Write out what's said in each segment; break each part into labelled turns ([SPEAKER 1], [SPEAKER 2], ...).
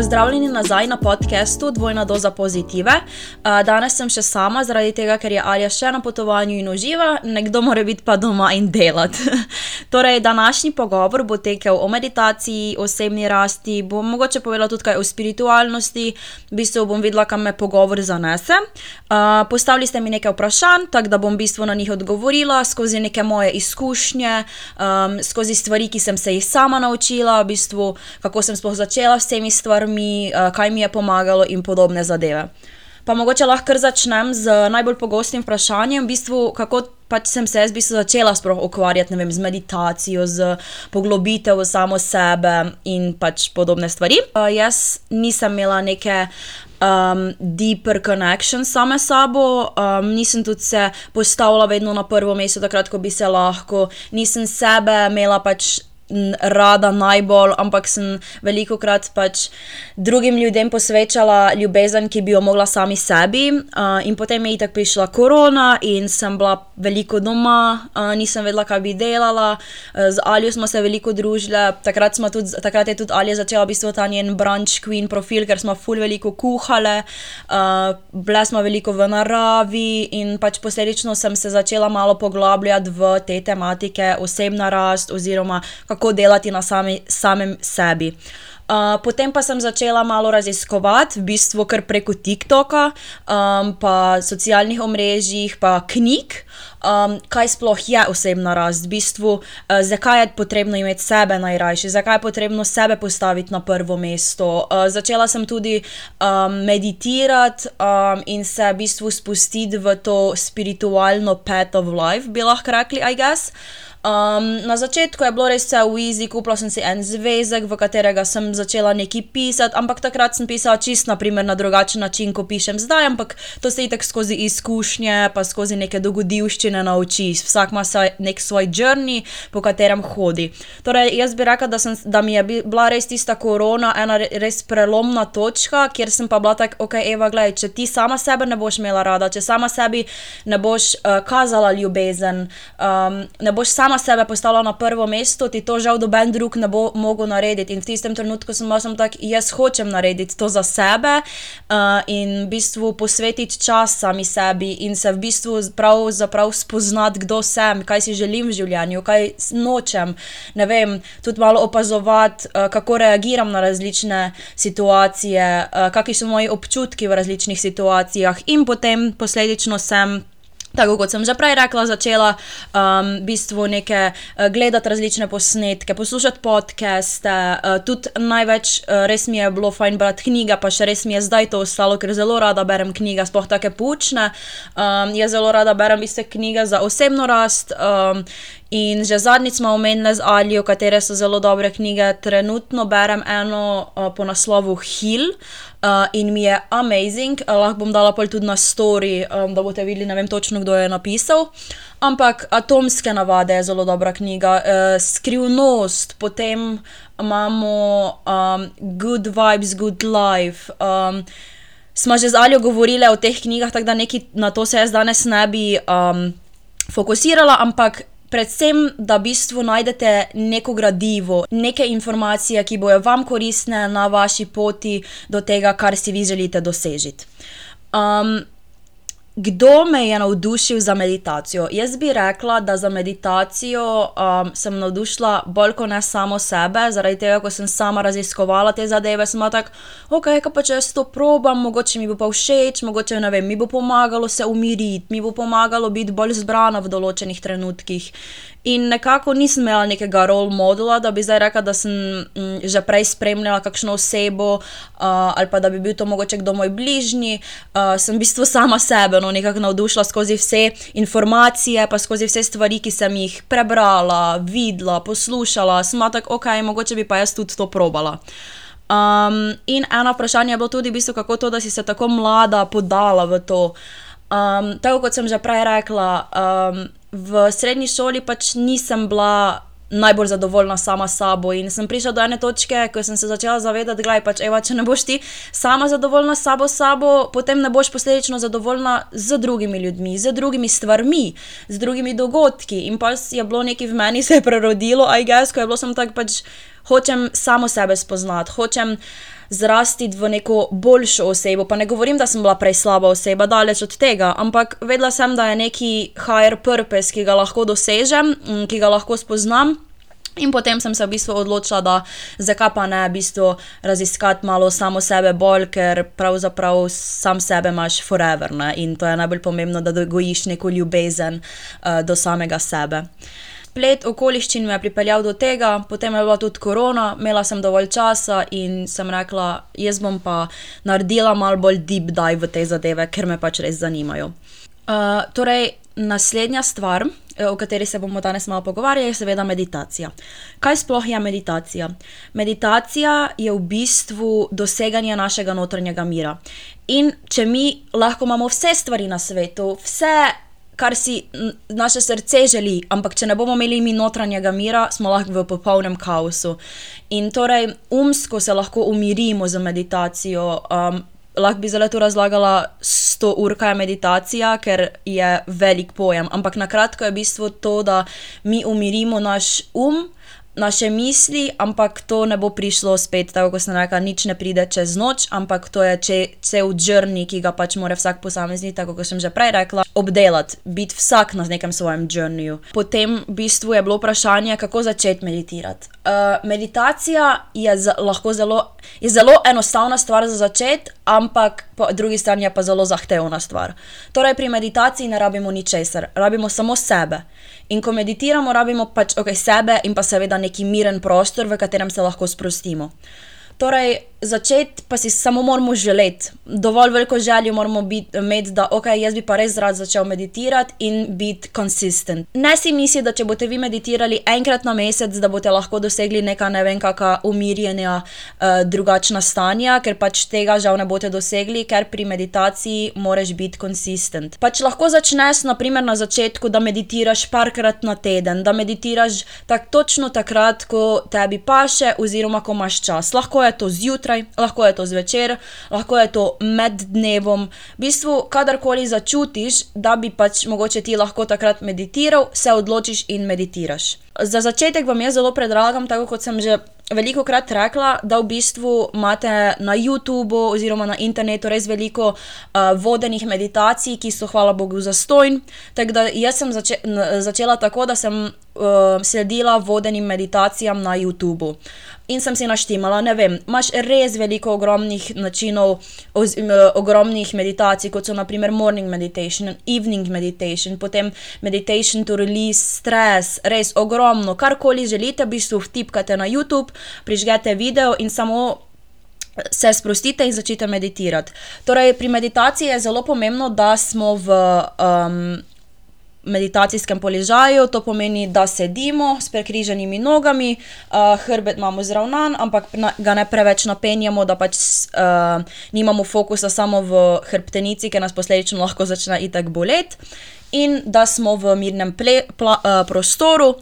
[SPEAKER 1] Pozdravljeni nazaj na podkastu Dvojna doza pozitive. Danes sem še sama, zaradi tega, ker je Alja še na potovanju in uživa, nekdo mora biti pa doma in delati. torej, današnji pogovor bo tekel o meditaciji, osebni rasti, bom mogoče povedala tudi kaj o spiritualnosti, v bistvu bom videla, kam me pogovor zanese. Postavili ste mi nekaj vprašanj, tako da bom v bistvu na njih odgovorila skozi neke moje izkušnje, um, skozi stvari, ki sem se jih sama naučila, v bistvu kako sem sploh začela s temi stvarmi stvarmi, uh, kaj mi je pomagalo in podobne zadeve. Pa mogoče lahko začnem z najbolj pogostim vprašanjem, v bistvu, kako pač sem se jaz v bistvu začela ukvarjati vem, z meditacijo, z poglobitev v samo sebe in pač podobne stvari. Uh, jaz nisem imela neke. Um, deeper connection same sabo, um, nisem tudi se postavila vedno na prvo mesto, takrat, ko bi se lahko, nisem sebe imela pač rada najbolj, ampak sem veliko krat pač drugim ljudem posvečala ljubezen, ki bi jo mogla sami sebi. Uh, in potem je tako prišla korona in sem bila veliko doma, uh, nisem vedela, kaj bi delala, uh, z Alijo smo se veliko družili, takrat, tudi, takrat je tudi Alija začela biti ta njen brunch queen profil, ker smo ful veliko kuhale, uh, bile smo veliko v naravi in pač posledično sem se začela malo poglabljati v te tematike, osebna rast oziroma kako kako delati na sami, samem sebi. Uh, potem pa sem začela malo raziskovati, v bistvu kar preko TikToka, um, pa socialnih omrežij, pa knjig, um, kaj sploh je osebna rast, v bistvu, uh, zakaj je potrebno imeti sebe najrajši, zakaj je potrebno sebe postaviti na prvo mesto. Uh, začela sem tudi um, meditirati um, in se v bistvu spustiti v to spiritualno path of life, bi lahko rekli, I guess. Um, na začetku je bilo res vse v Easy, kupila sem si en zvezek, v katerega sem začela nekaj pisati, ampak takrat sem pisala čist naprimer, na drugačen način, kot pišem zdaj, ampak to se itek skozi izkušnje, pa skozi neke dogodivščine nauči. Vsak ima nek svoj journey, po katerem hodi. Torej, jaz bi rekla, da, sem, da mi je bila res tista korona ena res prelomna točka, kjer sem pa bila tako, ok, Eva, gledaj, če ti sama sebe ne boš imela rada, če sama sebi ne boš uh, kazala ljubezen, um, ne boš sama sama sebe postavila na prvo mesto, ti to žal doben drug ne bo mogel narediti. In v tistem trenutku sem bila tako, jaz hočem narediti to za sebe uh, in v bistvu posvetiti čas sami sebi in se v bistvu prav, spoznati, kdo sem, kaj si želim v življenju, kaj nočem. Ne vem, tudi malo opazovati, uh, kako reagiram na različne situacije, uh, kakšni so moji občutki v različnih situacijah, in potem posledično sem. Tako kot sem že prej rekla, začela um, v bistvu neke, uh, gledati različne posnetke, poslušati podcaste. Uh, tudi največ, uh, res mi je bilo fajn brati knjige, pa še res mi je zdaj to ostalo, ker zelo rada berem knjige, sploh take pučne. Um, jaz zelo rada berem iste knjige za osebno rast. Um, In že zadnjič smo omenili z Alijo, katere so zelo dobre knjige. Trenutno berem eno uh, po naslovu Hill uh, in mi je amazing. Uh, lahko bom dala tudi na story, um, da boste videli, ne vem točno, kdo je napisal. Ampak Atomske navade je zelo dobra knjiga, uh, Skrivnost, potem imamo um, Good Vibes, Good Life. Um, smo že z Alijo govorili o teh knjigah, tako da neki, na to se jaz danes ne bi um, fokusirala, ampak predvsem, da v bistvu najdete neko gradivo, neke informacije, ki bojo vam koristne na vaši poti do tega, kar si vi želite doseči. Kdo me je navdušil za meditacijo? Jaz bi rekla, da za meditacijo um, sem navdušila bolj kot ne samo sebe, zaradi tega, ko sem sama raziskovala te zadeve, sem tako, ok, pa če jaz to probam, mogoče mi bo pa všeč, mogoče ne vem, mi bo pomagalo se umiriti, mi bo pomagalo biti bolj zbrana v določenih trenutkih. In nekako nisem imela nekega role modela, da bi zdaj rekla, da sem m, mm, že prej spremljala kakšno osebo uh, ali pa da bi bil to mogoče kdo moj bližnji. Uh, sem v bistvu sama sebe no, nekako navdušila skozi vse informacije, pa skozi vse stvari, ki sem jih prebrala, videla, poslušala. Sem tako, ok, mogoče bi pa jaz tudi to probala. Um, in eno vprašanje je bilo tudi, v bistvu, kako to, da si se tako mlada podala v to. Um, tako kot sem že prej rekla. Um, v srednji šoli pač nisem bila najbolj zadovoljna sama s sabo. In sem prišla do ene točke, ko sem se začela zavedati, da pač, če ne boš ti sama zadovoljna s sabo, sabo, potem ne boš posledično zadovoljna z drugimi ljudmi, z drugimi stvarmi, z drugimi dogodki. In pa je bilo nekaj v meni, se je prerodilo, aj gess, ko je bilo sem tako pač. Hočem samo sebe spoznati, hočem zrasti v neko boljšo osebo. Pa ne govorim, da sem bila prej slaba oseba, daleč od tega, ampak vedela sem, da je neki higher purpose, ki ga lahko dosežem, ki ga lahko spoznam. In potem sem se v bistvu odločila, da zakaj pa ne v bistvu raziskati malo samo sebe bolj, ker pravzaprav sam sebe imaš forever ne? in to je najbolj pomembno, da gojiš neko ljubezen uh, do samega sebe. Splet okoliščin me je pripeljal do tega, potem je bila tudi korona, imela sem dovolj časa in sem rekla, jaz bom pa naredila malo bolj deep dive v te zadeve, ker me pač res zanimajo. Uh, torej, naslednja stvar, o kateri se bomo danes malo pogovarjali, je seveda meditacija. Kaj sploh je meditacija? Meditacija je v bistvu doseganje našega notranjega mira. In če mi lahko imamo vse stvari na svetu, vse, kar si naše srce želi, ampak če ne bomo imeli mi notranjega mira, smo lahko v popolnem kaosu. In torej umsko se lahko umirimo z meditacijo. Um, lahko bi zelo to razlagala, sto ur, kaj je meditacija, ker je velik pojem. Ampak na kratko je v bistvu to, da mi umirimo naš um naše misli, ampak to ne bo prišlo spet, tako kot sem rekla, nič ne pride čez noč, ampak to je če, cel journey, ki ga pač mora vsak posameznik, tako kot sem že prej rekla, obdelati, biti vsak na nekem svojem journeyju. Potem v bistvu je bilo vprašanje, kako začeti meditirati. Uh, meditacija je lahko zelo, je zelo enostavna stvar za začeti, ampak po drugi strani je pa zelo zahtevna stvar. Torej, pri meditaciji ne rabimo ničesar, rabimo samo sebe. In ko meditiramo, rabimo pač okay, sebe in pa seveda neki miren prostor, v katerem se lahko sprostimo. Torej, začeti pa si samo moramo želeti. Dovolj veliko željo moramo imeti, da ok, jaz bi pa res rad začel meditirati in biti konsistent. Ne si misli, da če boste vi meditirali enkrat na mesec, da boste lahko dosegli neka ne vem kakšna umirjena, uh, drugačna stanja, ker pač tega žal ne boste dosegli, ker pri meditaciji moraš biti konsistent. Pač lahko začneš, naprimer, na začetku, da meditiraš parkrat na teden, da meditiraš tak točno takrat, ko tebi paše, oziroma ko imaš čas. Lahko je to zjutraj zjutraj, lahko je to zvečer, lahko je to med dnevom. V bistvu, kadarkoli začutiš, da bi pač mogoče ti lahko takrat meditiral, se odločiš in meditiraš. Za začetek vam jaz zelo predlagam, tako kot sem že veliko krat rekla, da v bistvu imate na YouTubu oziroma na internetu res veliko uh, vodenih meditacij, ki so, hvala Bogu, zastojn. Tako da jaz sem zače začela tako, da sem uh, sledila vodenim meditacijam na YouTubu in sem si naštemala, ne vem, imaš res veliko ogromnih načinov, oz, ogromnih meditacij, kot so naprimer morning meditation, evening meditation, potem meditation to release stress, res ogromno, karkoli želite, v bistvu vtipkate na YouTube, prižgete video in samo. Se sprostite in začnite meditirati. Torej, pri meditaciji je zelo pomembno, da smo v um, meditacijskem položaju, to pomeni, da sedimo s prekriženimi nogami, uh, hrbet imamo zravnan, ampak na, ga ne preveč napenjamo, da pač uh, nimamo fokusa samo v hrbtenici, ker nas posledično lahko začne itak boleti, in da smo v mirnem ple, pla, uh, prostoru.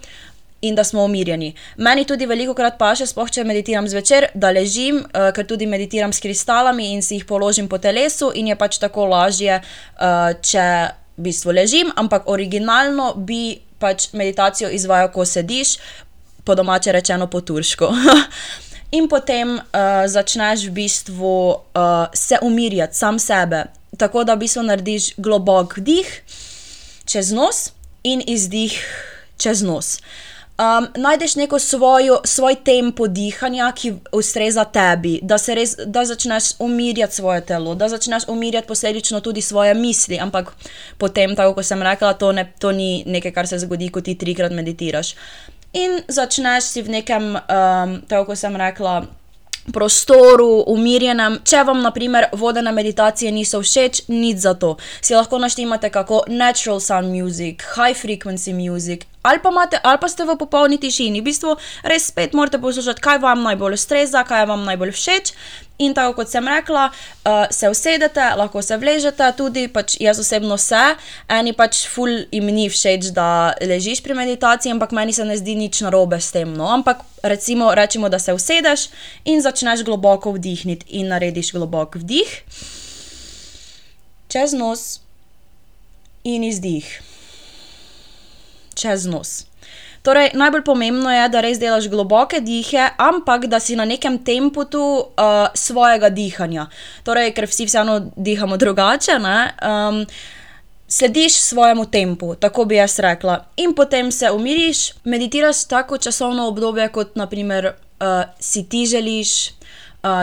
[SPEAKER 1] In da smo umirjeni. Meni tudi veliko krat paše, sploh če meditiram zvečer, da ležim, uh, ker tudi meditiram s kristalami in si jih položim po telesu, in je pač tako lažje, uh, če v bistvu ležim, ampak originalno bi pač meditacijo izvajal, ko sediš, po domače rečeno po turško. In potem uh, začneš v bistvu uh, se umirjati, sam sebe, tako da v bistvu narediš globok vdih čez nos in izdih čez nos. Uh, najdeš neko svojo, svoj tempo dihanja, ki ustreza tebi, da, res, da začneš umirjati svoje telo, da začneš umirjati posledično tudi svoje misli. Ampak potem, tako kot sem rekla, to, ne, to ni nekaj, kar se zgodi, ko ti trikrat meditiraš. In začneš si v nekem, um, tako kot sem rekla, prostoru, umirjenem. Če vam, na primer, vodene meditacije niso všeč, nič za to. Si lahko naštemate kako natural sound music, high frequency music. Ali pa, imate, ali pa ste v popolni tišini, v bistvu res spet morate poslušati, kaj vam najbolj ustreza, kaj vam najbolj všeč. In tako kot sem rekla, uh, se usedete, lahko se vležete, tudi pač jaz osebno se, eni pač ful jim ni všeč, da ležiš pri meditaciji, ampak meni se ne zdi nič narobe s tem. No? Ampak recimo, rečemo, da se usedeš in začneš globoko vdihniti in narediš globok vdih čez nos in izdih čez nos. Torej, najbolj pomembno je, da res delaš globoke dihe, ampak da si na nekem tempu uh, svojega dihanja. Torej, ker vsi vseeno dihamo drugače. Um, slediš svojemu tempu, tako bi jaz rekla. In potem se umiriš, meditiraš tako časovno obdobje, kot naprimer uh, si ti želiš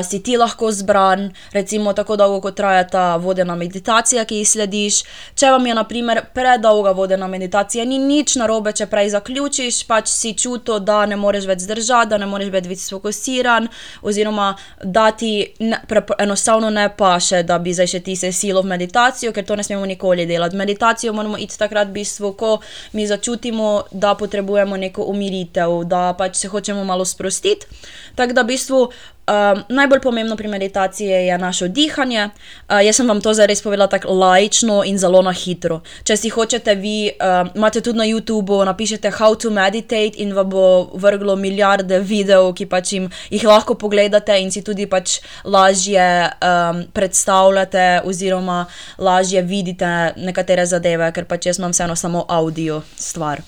[SPEAKER 1] si ti lahko zbran, recimo tako dolgo, kot traja ta vodena meditacija, ki ji slediš. Če vam je, na primer, predolga vodena meditacija, ni nič narobe, če prej zaključiš, pač si čutil, da ne moreš več zdržati, da ne moreš več biti fokusiran, oziroma da ti ne, pre, enostavno ne paše, da bi zdaj še ti se silo v meditacijo, ker to ne smemo nikoli delati. Meditacijo moramo iti takrat, v bistvu, ko mi začutimo, da potrebujemo neko umiritev, da pač se hočemo malo sprostiti. Tako da v bistvu Um, najbolj pomembno pri meditaciji je naše dihanje. Uh, jaz sem vam to zdaj res povedala tako laično in zelo na hitro. Če si hočete, vi uh, imate tudi na YouTubu, napišete How to meditate in vam bo vrglo milijarde videov, ki pač jim jih lahko pogledate in si tudi pač lažje um, predstavljate, oziroma lažje vidite nekatere zadeve, ker pač jaz imam vseeno samo audio stvar.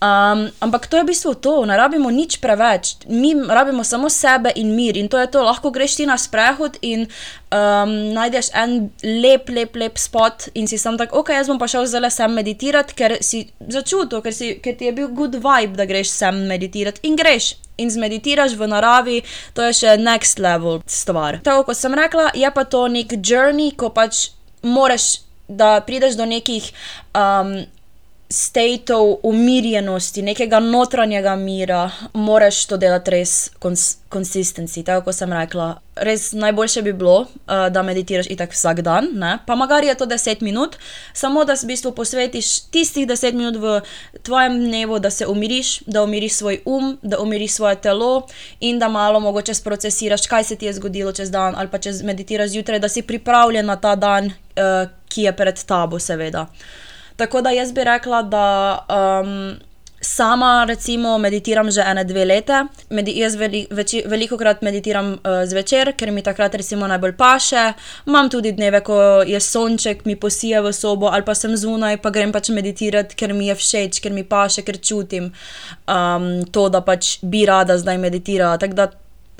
[SPEAKER 1] Um, ampak to je v bistvu to, ne rabimo nič preveč, mi rabimo samo sebe in mir in to je to. Lahko greš ti na sprehod in um, najdeš en lep, lep, lep spot in si sam tako, ok, jaz bom pa šel zdaj sem meditirati, ker si začutil, ker, si, ker ti je bil good vibe, da greš sem meditirati in greš. In zmeditiraš v naravi, to je še next level stvar. Tako kot sem rekla, je pa to nek journey, ko pač moraš, da prideš do nekih um, statov umirjenosti, nekega notranjega mira, moraš to delati res konsistenci. Tako kot sem rekla, res najboljše bi bilo, uh, da meditiraš itak vsak dan, ne? pa magari je to 10 minut, samo da v bistvu posvetiš tistih 10 minut v tvojem dnevu, da se umiriš, da umiriš svoj um, da umiriš svoje telo in da malo mogoče sprocesiraš, kaj se ti je zgodilo čez dan, ali pa če meditiraš zjutraj, da si pripravljen na ta dan, uh, ki je pred tabo, seveda. Tako da jaz bi rekla, da um, sama recimo meditiram že ene dve leta. Medi jaz veli veči veliko krat meditiram uh, zvečer, ker mi takrat recimo najbolj paše. Imam tudi dneve, ko je sonček, mi posije v sobo ali pa sem zunaj, pa grem pač meditirati, ker mi je všeč, ker mi paše, ker čutim um, to, da pač bi rada zdaj meditirala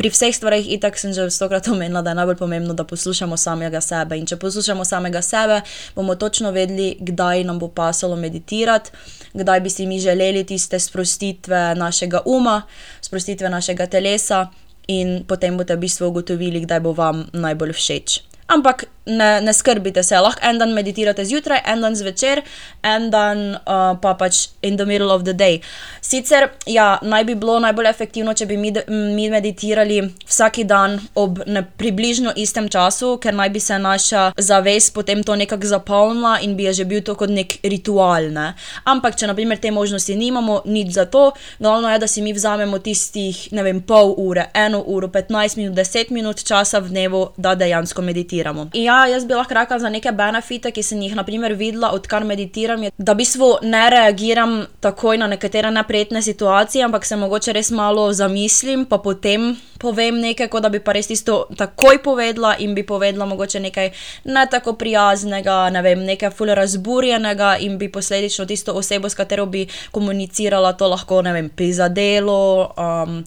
[SPEAKER 1] pri vseh stvarih, itak sem že stokrat omenila, da je najbolj pomembno, da poslušamo samega sebe. In če poslušamo samega sebe, bomo točno vedeli, kdaj nam bo pasalo meditirati, kdaj bi si mi želeli tiste sprostitve našega uma, sprostitve našega telesa, in potem boste v bistvu ugotovili, kdaj bo vam najbolj všeč. Ampak ne, ne skrbite se, lahko en dan meditirate zjutraj, en dan zvečer, en dan uh, pa pač in the middle of the day. Sicer, ja, naj bi bilo najbolj efektivno, če bi mi, mi meditirali vsak dan ob ne, približno istem času, ker naj bi se naša zavest potem to nekako zapolnila in bi je že bil to kot nek ritual. Ne? Ampak, če naprimer te možnosti nimamo, nič za to, glavno je, da si mi vzamemo tistih, ne vem, pol ure, eno uro, 15 minut, 10 minut časa v dnevu, da dejansko meditiramo meditiramo. Ja, jaz bi lahko rekla za neke benefite, ki sem jih naprimer videla, odkar meditiram, je, da v bistvu ne reagiram takoj na nekatere neprijetne situacije, ampak se mogoče res malo zamislim, pa potem povem nekaj, kot da bi pa res isto takoj povedala in bi povedala mogoče nekaj ne tako prijaznega, ne vem, nekaj fully razburjenega in bi posledično tisto osebo, s katero bi komunicirala, to lahko, ne vem, prizadelo. Um,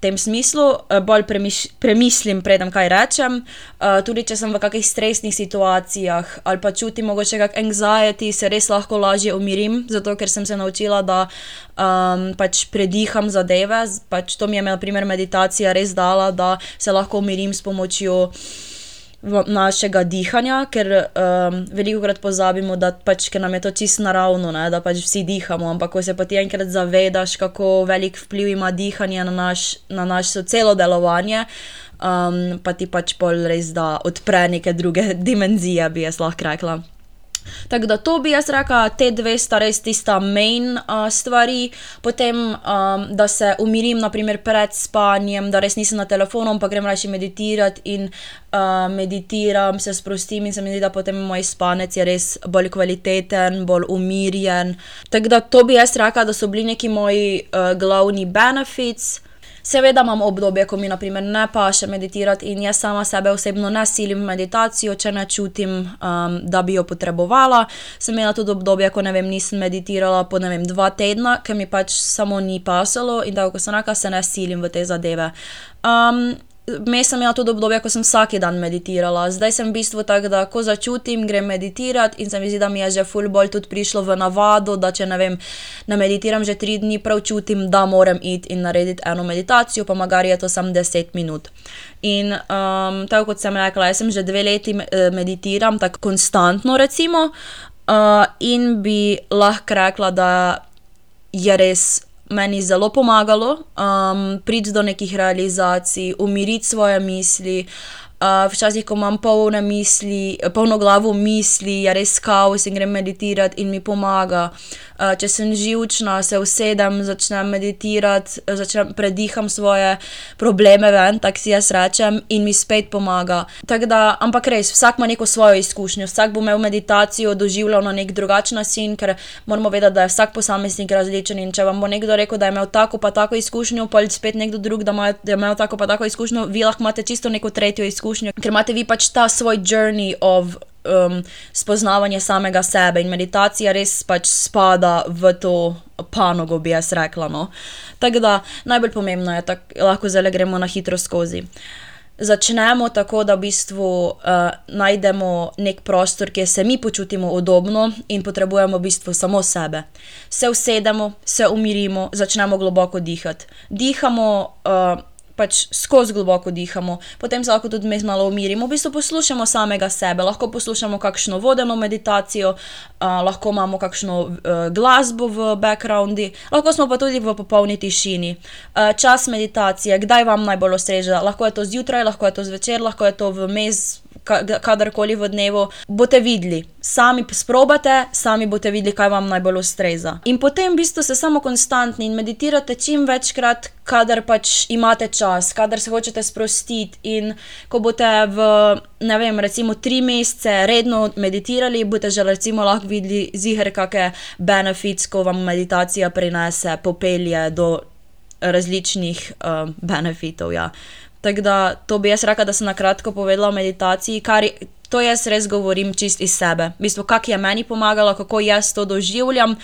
[SPEAKER 1] tem smislu, eh, bolj premiš, premislim, preden kaj rečem. Uh, tudi če sem v kakšnih stresnih situacijah ali pa čutim mogoče kakšen anxiety, se res lahko lažje umirim, zato ker sem se naučila, da um, pač prediham zadeve. Pač to mi je, na primer, meditacija res dala, da se lahko umirim s pomočjo našega dihanja, ker um, veliko krat pozabimo, da pač, nam je to čisto naravno, ne, da pač vsi dihamo. Ampak, ko se pa ti enkrat zavedaš, kako velik vpliv ima dihanje na, naš, na naše celo delovanje, um, pa ti pač pol res da odpre neke druge dimenzije, bi jaz lahko rekla. Tako da to bi jaz rekla, te dve sta res tista main uh, stvari, potem um, da se umirim, naprimer pred spanjem, da res nisem na telefonu, pa grem raje meditirati in uh, meditiram, se sprostim in se mi zdi, da potem moj spanec je res bolj kvaliteten, bolj umirjen. Tako da to bi jaz rekla, da so bili neki moji uh, glavni benefits. Seveda imam obdobje, ko mi naprimer ne paše meditirati in jaz sama sebe osebno ne silim v meditacijo, če ne čutim, da bi jo potrebovala. Sem imela tudi obdobje, ko ne vem, nisem meditirala po ne vem dva tedna, ker mi pač samo ni pasalo in tako, ko sem rekla, se ne silim v te zadeve. Vmes sem imela tudi obdobje, ko sem vsak dan meditirala, zdaj sem v bistvu tako, da ko začutim, grem meditirati in se mi zdi, da mi je že ful bolj tudi prišlo v navado, da če ne vem, ne meditiram že tri dni, prav čutim, da moram iti in narediti eno meditacijo, pa magari je to samo deset minut. In um, tako kot sem rekla, jaz sem že dve leti meditiram tako konstantno, recimo, uh, in bi lahko rekla, da je res meni zelo pomagalo, um, priti do nekih realizacij, umiriti svoje misli. Uh, včasih, ko imam polne misli, polno glavo misli, je res kaos in grem meditirati in mi pomaga. Uh, če sem živčna, se usedem, začnem meditirati, začnem prediham svoje probleme ven, tako si jaz rečem, in mi spet pomaga. Da, ampak res, vsak ima neko svojo izkušnjo, vsak bo imel meditacijo doživljal na nek drugačen način, ker moramo vedeti, da je vsak posameznik različen. In če vam bo nekdo rekel, da je imel tako pa tako izkušnjo, pa spet nekdo drug, da, ima, da je imel tako pa tako izkušnjo, vi lahko imate čisto neko tretjo izkušnjo izkušnjo, ker imate vi pač ta svoj journey of um, spoznavanje samega sebe in meditacija res pač spada v to panogo, bi jaz rekla. No? Tako da najbolj pomembno je, da lahko zdaj gremo na hitro skozi. Začnemo tako, da v bistvu uh, najdemo nek prostor, kjer se mi počutimo udobno in potrebujemo v bistvu samo sebe. Se usedemo, se umirimo, začnemo globoko dihati. Dihamo. Uh, pač skozi globoko dihamo, potem se lahko tudi mi malo umirimo, v bistvu poslušamo samega sebe, lahko poslušamo kakšno vodeno meditacijo, uh, lahko imamo kakšno uh, glasbo v backgroundi, lahko smo pa tudi v popolni tišini. Uh, čas meditacije, kdaj vam najbolj ustreže, lahko je to zjutraj, lahko je to zvečer, lahko je to vmes kadarkoli v dnevu, boste videli, sami sprobate, sami boste videli, kaj vam najbolj ustreza. In potem v bistvu ste samo konstantni in meditirate čim večkrat, kadar pač imate čas, kadar se hočete sprostiti. In ko boste v, ne vem, recimo tri mesece redno meditirali, boste že recimo lahko videli ziger, kakšne benefits, ko vam meditacija prinese, popelje do različnih uh, benefitov. Ja. Tako da to bi jaz rekla, da sem na kratko povedala o meditaciji, kar to jaz res govorim čist iz sebe. V bistvu, kak je meni pomagalo, kako jaz to doživljam.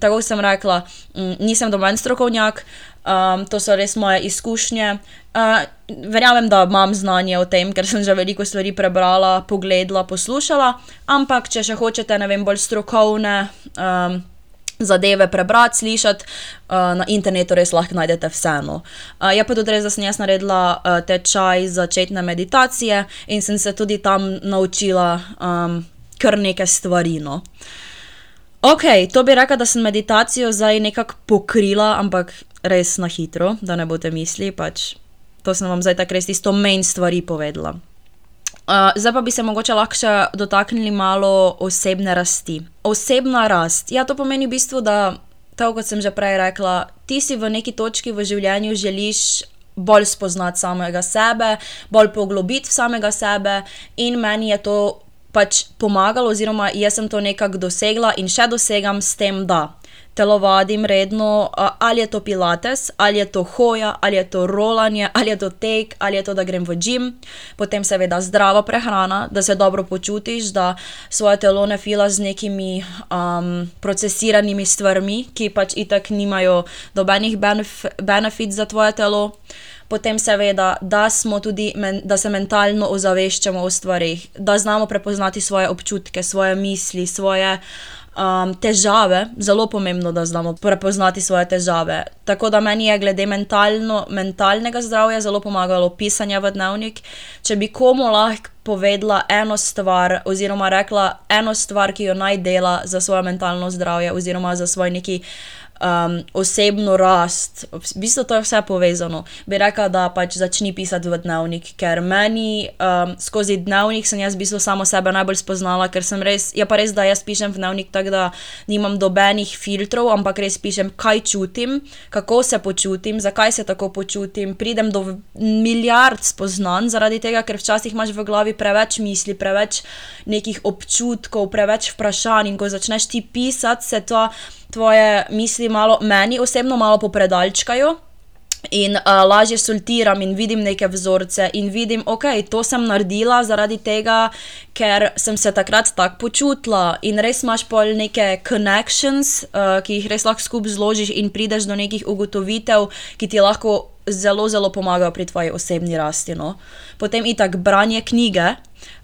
[SPEAKER 1] Tako sem rekla, m, nisem domen strokovnjak, um, to so res moje izkušnje. Uh, verjamem, da imam znanje o tem, ker sem že veliko stvari prebrala, pogledala, poslušala, ampak če še hočete, ne vem, bolj strokovne. Um, zadeve prebrati, slišati, uh, na internetu res lahko najdete vseeno. Uh, je pa tudi res, da sem jaz naredila uh, tečaj začetne meditacije in sem se tudi tam naučila um, kar nekaj stvari. No. Ok, to bi rekla, da sem meditacijo zdaj nekako pokrila, ampak res na hitro, da ne boste mislili, pač to sem vam zdaj tako res isto main stvari povedala. Uh, zdaj pa bi se mogoče lahko dotaknili malo osebne rasti. Osebna rast. Ja, to pomeni v bistvu, da, tako kot sem že prej rekla, ti si v neki točki v življenju želiš bolj spoznati samega sebe, bolj poglobiti samega sebe, in meni je to pač pomagalo, oziroma jaz sem to nekako dosegla in še dosegam s tem, da telovadim redno, ali je to pilates, ali je to hoja, ali je to rolanje, ali je to tek, ali je to, da grem v gim. Potem seveda zdrava prehrana, da se dobro počutiš, da svoje telo ne fila z nekimi um, procesiranimi stvarmi, ki pač itak nimajo dobenih benef benefit za tvoje telo. Potem seveda, da, tudi, da se mentalno ozaveščamo o stvarih, da znamo prepoznati svoje občutke, svoje misli, svoje um, težave, zelo pomembno, da znamo prepoznati svoje težave. Tako da meni je glede mentalno, mentalnega zdravja zelo pomagalo pisanje v dnevnik. Če bi komu lahko povedala eno stvar, oziroma rekla eno stvar, ki jo naj dela za svoje mentalno zdravje, oziroma za svoj neki um, osebno rast, v bistvu to je vse povezano. Bi rekla, da pač začni pisati v dnevnik, ker meni um, skozi dnevnik sem jaz v bistvu samo sebe najbolj spoznala, ker sem res, je pa res, da jaz pišem v dnevnik tako, da nimam dobenih filtrov, ampak res pišem, kaj čutim, kako se počutim, zakaj se tako počutim. Pridem do milijard spoznanj zaradi tega, ker včasih imaš v glavi preveč misli, preveč nekih občutkov, preveč vprašanj in ko začneš ti pisati, se to tvoje misli malo, meni osebno malo popredalčkajo. In uh, lažje sortiram in vidim neke vzorce, in vidim, ok, to sem naredila zaradi tega, ker sem se takrat tako počutila. In res imaš pol neke connections, uh, ki jih res lahko skupaj zložiš, in prideš do nekih ugotovitev, ki ti lahko zelo, zelo pomagajo pri tvoji osebni rasti. No? Potem itak branje knjige.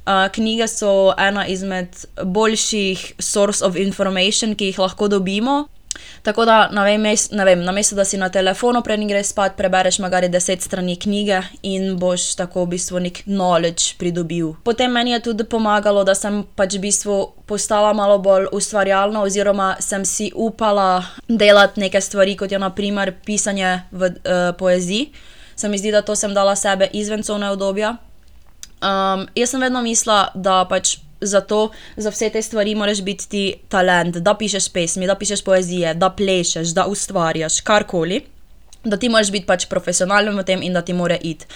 [SPEAKER 1] Uh, knjige so ena izmed boljših source of information, ki jih lahko dobimo. Tako da, ne vem, ne vem, namesto da si na telefonu, preden greš spat, prebereš magari deset strani knjige in boš tako v bistvu nek knowledge pridobil. Potem meni je tudi pomagalo, da sem pač v bistvu postala malo bolj ustvarjalna, oziroma sem si upala delati neke stvari, kot je naprimer pisanje v uh, poeziji. Se mi zdi, da to sem dala sebe izven cone obdobja. Um, jaz sem vedno mislila, da pač za to, za vse te stvari, moraš biti ti talent, da pišeš pesmi, da pišeš poezije, da plešeš, da ustvarjaš karkoli, da ti moraš biti pač profesionalen v tem in da ti mora iti.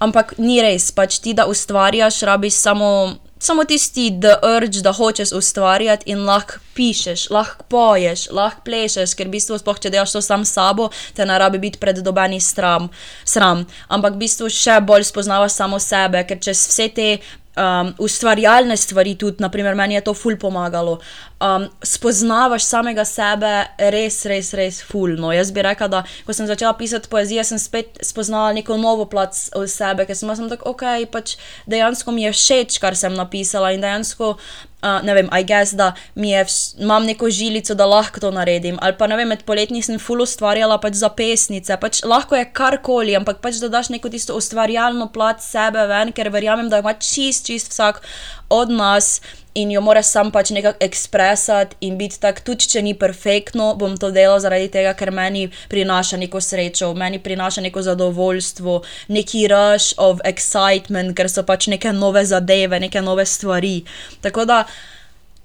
[SPEAKER 1] Ampak ni res, pač ti, da ustvarjaš, rabiš samo, samo tisti, the urge, da hočeš ustvarjati in lahko pišeš, lahko poješ, lahko plešeš, ker v bistvu, spoh, če delaš to sam sabo, te ne rabi biti pred dobeni sram, sram. Ampak v bistvu še bolj spoznavaš samo sebe, ker čez vse te um, ustvarjalne stvari, tudi, naprimer, meni je to ful pomagalo. Um, spoznavaš samega sebe, res, res, res fulno. Jaz bi rekla, da ko sem začela pisati poezijo, sem spet spoznala neko novo plat sebe, ker sem tako, ok, pač dejansko mi je všeč, kar sem napisala in dejansko Uh, ne vem, I guess, da je, imam neko žilico, da lahko to naredim. Ali pa ne vem, med poletji sem full ustvarjala pač za pesnice, pač lahko je karkoli, ampak pač da daš neko tisto ustvarjalno plat sebe ven, ker verjamem, da ima čist, čist vsak od nas in jo moraš sam pač nekako ekspresati in biti tak, tudi če ni perfektno, bom to delal zaradi tega, ker meni prinaša neko srečo, meni prinaša neko zadovoljstvo, neki rush of excitement, ker so pač neke nove zadeve, neke nove stvari. Tako da.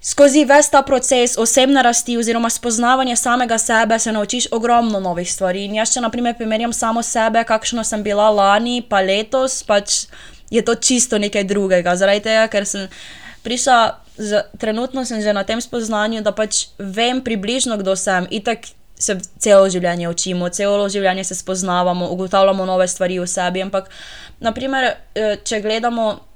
[SPEAKER 1] Skozi ves ta proces osebne rasti oziroma spoznavanja samega sebe se naučiš ogromno novih stvari. In jaz, če naprimer primerjam samo sebe, kakšno sem bila lani, pa letos, pač je to čisto nekaj drugega. Zaradi tega, ker sem prišla, z, trenutno sem že na tem spoznanju, da pač vem približno, kdo sem. Itak se celo življenje učimo, celo življenje se spoznavamo, ugotavljamo nove stvari v sebi. Ampak, naprimer, eh, če gledamo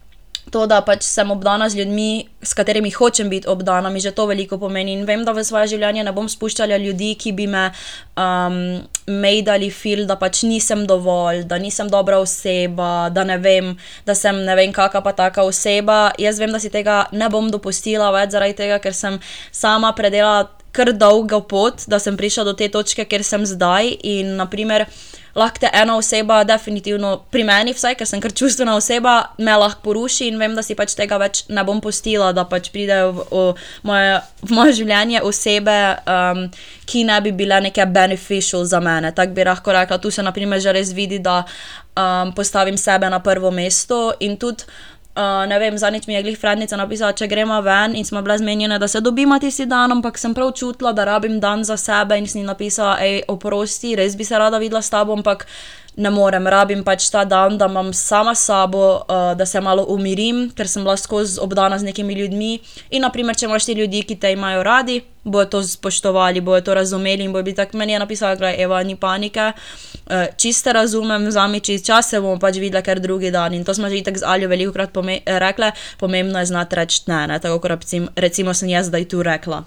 [SPEAKER 1] to, da pač sem obdana z ljudmi, s katerimi hočem biti obdana, mi že to veliko pomeni. In vem, da v svoje življenje ne bom spuščala ljudi, ki bi me um, medali fil, da pač nisem dovolj, da nisem dobra oseba, da ne vem, da sem ne vem, kakšna pa taka oseba. Jaz vem, da si tega ne bom dopustila več zaradi tega, ker sem sama predelala kar dolgo pot, da sem prišla do te točke, kjer sem zdaj. In naprimer lahko te ena oseba, definitivno pri meni, vsaj, ker sem kar čustvena oseba, me lahko poruši in vem, da si pač tega več ne bom postila, da pač pridejo v, v, moje, v moje življenje osebe, um, ki ne bi bile neke beneficial za mene. Tako bi lahko rekla, tu se naprimer že res vidi, da um, postavim sebe na prvo mesto in tudi. Uh, ne vem, zadnjič mi je glih Frednica napisala, če gremo ven in smo bile zmenjene, da se dobimo tisti dan, ampak sem prav čutila, da rabim dan za sebe in sem ji napisala, hej, oprosti, res bi se rada videla s tabo, ampak ne morem, rabim pač ta dan, da imam sama sabo, uh, da se malo umirim, ker sem bila skozi obdana z nekimi ljudmi. In, naprimer, če imaš ti ljudi, ki te imajo radi, bojo to spoštovali, bojo to razumeli in bojo bi tako meni napisali, da je Eva, ni panike. Uh, čiste razumem, vzami čist čas, se bomo pač videli, ker drugi dan. In to smo že tako z Aljo veliko krat rekli, pomembno je znati reči ne, ne, tako kot recimo sem jaz zdaj tu rekla.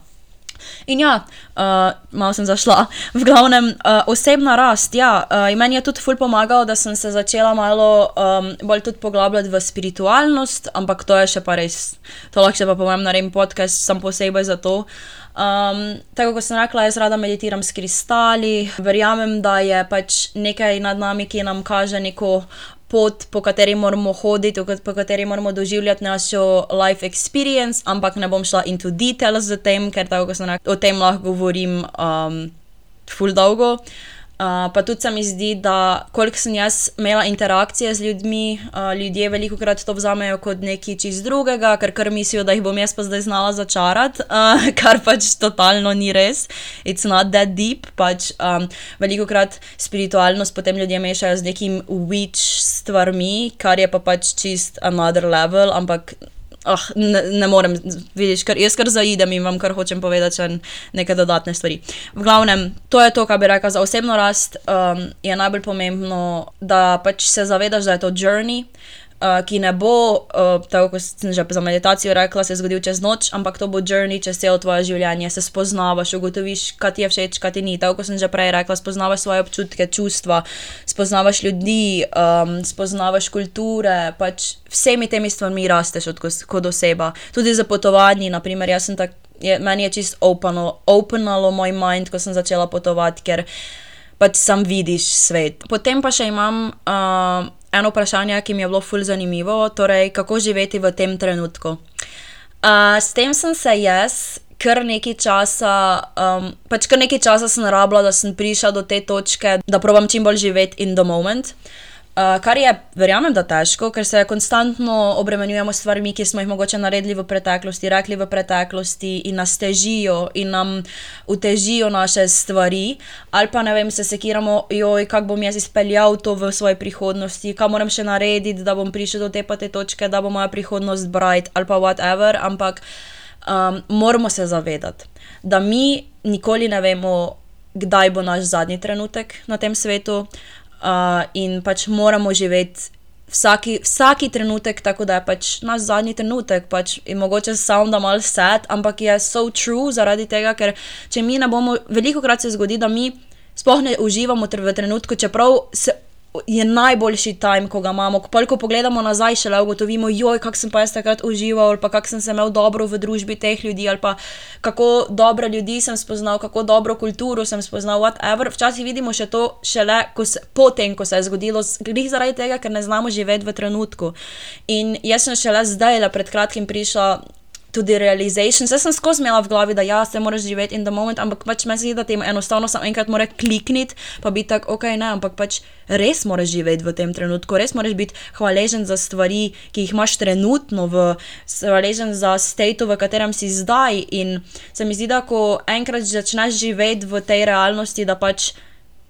[SPEAKER 1] In ja, uh, malo sem zašla. V glavnem, uh, osebna rast. Ja, uh, meni je tudi ful pomagalo, da sem se začela malo um, bolj tudi poglabljati v spiritualnost, ampak to je še pa res, to lahko še pa povem na rejem podcast, sem posebej za to. Um, tako kot sem rekla, jaz rada meditiram s kristali, verjamem, da je pač nekaj nad nami, ki nam kaže neko pot, po kateri moramo hoditi, po kateri moramo doživljati našo life experience, ampak ne bom šla into details z tem, ker tako kot sem rekla, o tem lahko govorim um, full dolgo. Uh, pa tudi se mi zdi, da koliko sem jaz imela interakcije z ljudmi, uh, ljudje veliko krat to vzamejo kot nekaj čist drugega, ker kar mislijo, da jih bom jaz pa zdaj znala začarati, uh, kar pač totalno ni res. It's not that deep. Pač, um, veliko krat spiritualnost potem ljudje mešajo z nekim witch stvarmi, kar je pa pač čist another level, ampak oh, ne, ne morem, vidiš, kar, jaz kar zaidem in vam kar hočem povedati, če neke dodatne stvari. V glavnem, to je to, kar bi rekla za osebno rast. Um, je najbolj pomembno, da pač se zavedaš, da je to journey. Uh, ki ne bo, uh, tako kot sem že za meditacijo rekla, se zgodil čez noč, ampak to bo journey čez celo tvoje življenje, se spoznavaš, ugotoviš, kaj ti je všeč, kaj ti ni. Tako kot sem že prej rekla, spoznavaš svoje občutke, čustva, spoznavaš ljudi, um, spoznavaš kulture, pač vsemi temi stvarmi rasteš od, kot oseba. Tudi za potovanje, naprimer, jaz sem tak, je, meni je čist openalo, openalo moj mind, ko sem začela potovati, ker pač sam vidiš svet. Potem pa še imam. Uh, eno vprašanje, ki mi je bilo fully zanimivo, torej kako živeti v tem trenutku. Uh, s tem sem se jaz kar nekaj časa, um, pač kar nekaj časa sem rabila, da sem prišla do te točke, da probujem čim bolj živeti in the moment. Uh, Uh, kar je, verjamem, da težko, ker se konstantno obremenjujemo s stvarmi, ki smo jih mogoče naredili v preteklosti, rekli v preteklosti in nas težijo in nam utežijo naše stvari, ali pa ne vem, se sekiramo, joj, kako bom jaz izpeljal to v svoji prihodnosti, kaj moram še narediti, da bom prišel do te pa te točke, da bo moja prihodnost bright ali pa whatever, ampak um, moramo se zavedati, da mi nikoli ne vemo, kdaj bo naš zadnji trenutek na tem svetu uh, in pač moramo živeti vsaki, vsaki trenutek, tako da je pač naš zadnji trenutek. Pač, in mogoče samo da mal sad, ampak je so true zaradi tega, ker če mi ne bomo, veliko krat se zgodi, da mi sploh ne uživamo v trenutku, čeprav se je najboljši time, ko ga imamo. Ko, ko pogledamo nazaj, šele ugotovimo, joj, kako sem pa jaz takrat užival, ali pa kako sem se imel dobro v družbi teh ljudi, ali pa kako dobre ljudi sem spoznal, kako dobro kulturo sem spoznal. Whatever. Včasih vidimo še to, šele se, potem, ko se je zgodilo, grih zaradi tega, ker ne znamo živeti v trenutku. In jaz sem šele zdaj, le pred kratkim, prišla tudi realization. Vse sem skozi imela v glavi, da ja, se moraš živeti in the moment, ampak pač meni se zdi, da ti enostavno samo enkrat mora klikniti, pa biti tako, ok, ne, ampak pač res moraš živeti v tem trenutku, res moraš biti hvaležen za stvari, ki jih imaš trenutno, v, hvaležen za state, v katerem si zdaj. In se mi zdi, da ko enkrat začneš živeti v tej realnosti, da pač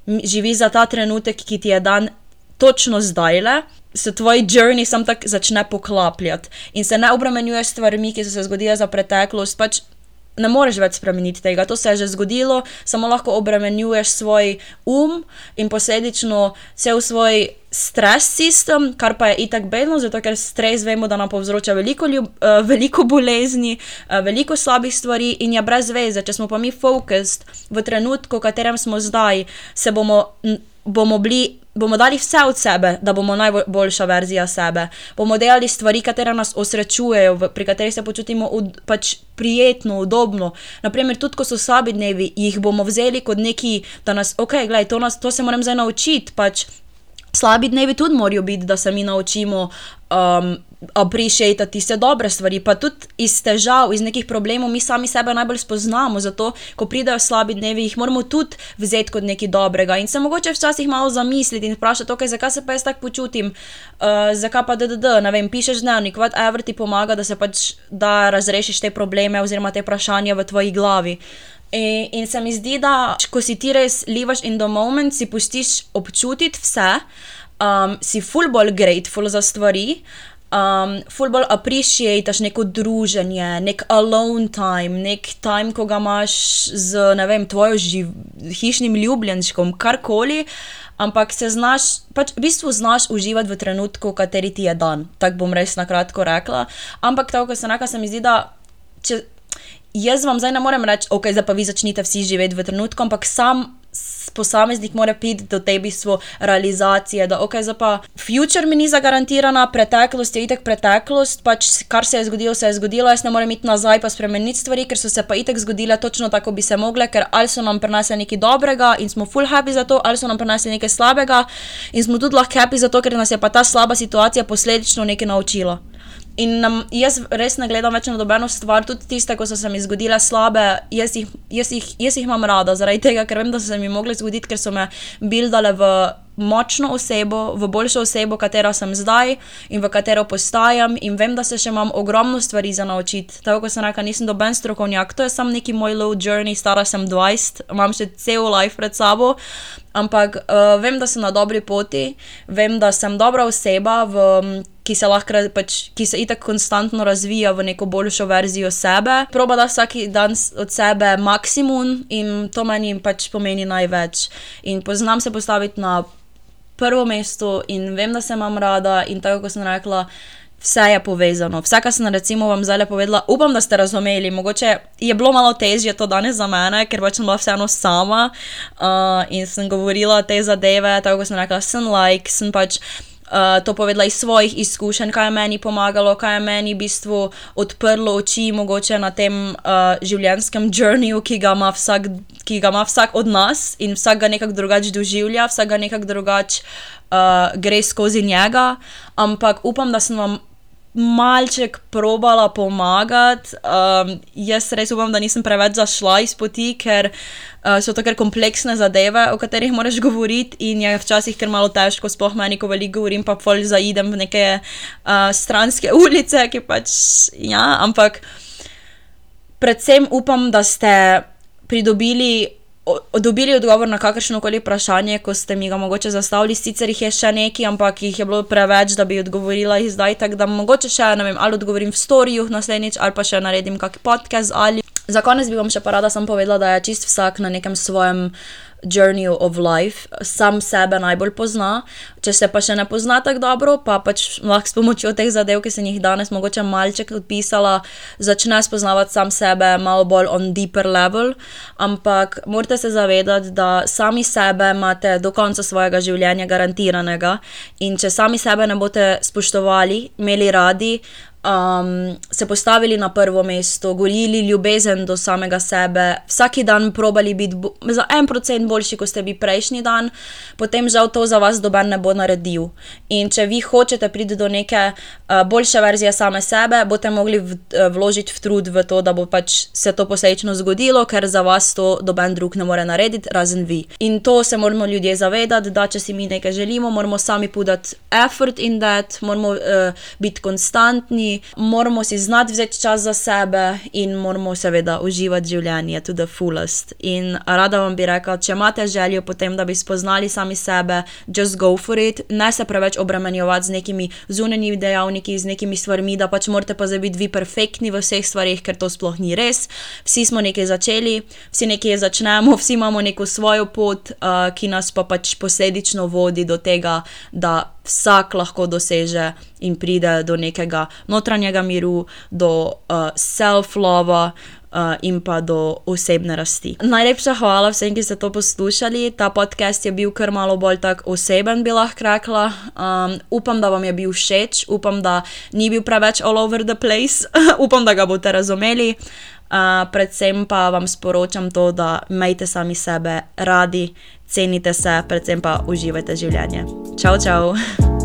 [SPEAKER 1] živiš za ta trenutek, ki ti je dan točno zdaj le, se tvoj journey sam tako začne poklapljati in se ne obremenjuješ s stvarmi, ki so se zgodile za preteklost. Pač ne moreš več spremeniti tega, to se je že zgodilo, samo lahko obremenjuješ svoj um in posledično cel svoj stres sistem, kar pa je itak bedno, zato ker stres vemo, da nam povzroča veliko, ljub, uh, veliko bolezni, uh, veliko slabih stvari in je brez veze. Če smo pa mi fokused v trenutku, v katerem smo zdaj, se bomo, bomo bili bomo dali vse od sebe, da bomo najboljša verzija sebe. Bomo delali stvari, ki nas osrečujejo, pri katerih se počutimo ud, pač prijetno, udobno. Naprimer, tudi ko so slabi dnevi, jih bomo vzeli kot neki, da nas, ok, gledaj, to, nas, to se moram zdaj naučiti. Pač, slabi dnevi tudi morajo biti, da se mi naučimo. Um, appreciate tiste dobre stvari, pa tudi iz težav, iz nekih problemov, mi sami sebe najbolj spoznamo. Zato, ko pridejo slabi dnevi, jih moramo tudi vzeti kot nekaj dobrega in se mogoče včasih malo zamisliti in vprašati, okay, zakaj se pa jaz tako počutim, uh, zakaj pa DDD, ne vem, pišeš dnevnik, whatever ti pomaga, da se pač da razrešiš te probleme oziroma te vprašanja v tvoji glavi. In, in se mi zdi, da ko si ti res livaš in do moment, si pustiš občutiti vse, um, si full bolj grateful za stvari um, fulbol appreciataš neko druženje, nek alone time, nek time, ko ga imaš z, ne vem, tvojo živ, hišnim ljubljenčkom, karkoli, ampak se znaš, pač v bistvu znaš uživati v trenutku, kateri ti je dan. Tako bom res na kratko rekla. Ampak tako, kot sem rekla, se mi zdi, da če. Jaz vam zdaj ne morem reči, ok, zdaj pa vi začnite vsi živeti v trenutku, ampak sam posameznik mora priti do te bistvo realizacije, da ok, zdaj pa future mi ni zagarantirana, preteklost je itek preteklost, pač kar se je zgodilo, se je zgodilo, jaz ne morem iti nazaj pa spremeniti stvari, ker so se pa itek zgodile točno tako, bi se mogle, ker ali so nam prenesli nekaj dobrega in smo full happy za to, ali so nam prenesli nekaj slabega in smo tudi lahko happy za to, ker nas je pa ta slaba situacija posledično nekaj naučila. In nam, jaz res ne gledam več na dobeno stvar, tudi tiste, ko so se mi zgodile slabe, jaz jih, jaz jih, jaz jih imam rada, zaradi tega, ker vem, da so se mi mogli zgoditi, ker so me bildale v močno osebo, v boljšo osebo, katera sem zdaj in v katero postajam, in vem, da se še imam ogromno stvari za naučiti. Tako kot sem rekel, nisem doben strokovnjak, to je samo neki moj low journey, stara sem 20, imam še cel life pred sabo. Ampak uh, vem, da sem na dobri poti, vem, da sem dobra oseba v ki se lahko, pač, ki se itak konstantno razvija v neko boljšo verzijo sebe. Proba da vsak dan od sebe maksimum in to meni pač pomeni največ. In poznam se postaviti na prvo mesto in vem, da se imam rada in tako, kot sem rekla. Vse je povezano. Vse, kar sem recimo vam zdaj povedala, upam, da ste razumeli. Mogoče je bilo malo težje to danes za mene, ker pač sem bila vseeno sama uh, in sem govorila te zadeve, tako kot sem rekla, sem like, sem pač. Uh, to povedala iz svojih izkušenj, kaj je meni pomagalo, kaj je meni v bistvu odprlo oči, mogoče na tem uh, življenjskem journeyju, ki, ki ga ima vsak od nas in vsak ga nekako drugače doživlja, vsak ga nekako drugače uh, gre skozi njega. Ampak upam, da sem vam malček probala pomagati. Um, jaz res upam, da nisem preveč zašla iz poti, ker uh, so to kar kompleksne zadeve, o katerih moraš govoriti, in je včasih kar malo težko, sploh meni, ko veliko govorim, pa pol zaidem v neke uh, stranske ulice, ki pač ja, ampak predvsem upam, da ste pridobili dobili odgovor na kakršno koli vprašanje, ko ste mi ga mogoče zastavili, sicer jih je še nekaj, ampak jih je bilo preveč, da bi odgovorila zdaj. Tako da mogoče še ne vem, ali odgovorim v storju naslednjič, ali pa še naredim kakšen podcast. Ali... Za konec bi vam še pa rada sem povedala, da je čist vsak na nekem svojem journey of life, sam sebe najbolj pozna. Če se pa še ne pozna tako dobro, pa pač lahko s pomočjo teh zadev, ki sem jih danes mogoče malček odpisala, začne spoznavati sam sebe malo bolj on deeper level. Ampak morate se zavedati, da sami sebe imate do konca svojega življenja garantiranega in če sami sebe ne boste spoštovali, imeli radi, um, se postavili na prvo mesto, gojili ljubezen do samega sebe, vsak dan probali biti za en procent boljši, kot ste bili prejšnji dan, potem žal to za vas doben ne bo naredil. In če vi hočete priti do neke uh, boljše verzije same sebe, boste mogli v, uh, vložiti v trud v to, da bo pač se to posledično zgodilo, ker za vas to doben drug ne more narediti, razen vi. In to se moramo ljudje zavedati, da če si mi nekaj želimo, moramo sami podati effort in that, moramo uh, biti konstantni moramo si znati vzeti čas za sebe in moramo seveda uživati življenje to the fullest. In rada vam bi rekla, če imate željo potem, da bi spoznali sami sebe, just go for it, ne se preveč obremenjevati z nekimi zunanjimi dejavniki, z nekimi stvarmi, da pač morate pa biti vi perfektni v vseh stvarih, ker to sploh ni res. Vsi smo nekaj začeli, vsi nekaj začnemo, vsi imamo neko svojo pot, uh, ki nas pa pač posledično vodi do tega, da vsak lahko doseže in pride do nekega notranjega miru, do uh, self-lova. Uh, in pa do osebne rasti. Najlepša hvala vsem, ki ste to poslušali. Ta podcast je bil kar malo bolj tako oseben, bi lahko rekla. Um, upam, da vam je bil všeč, upam, da ni bil preveč all over the place, upam, da ga boste razumeli. Uh, predvsem pa vam sporočam to, da imejte sami sebe radi, cenite se, predvsem pa uživajte življenje. Čau, čau!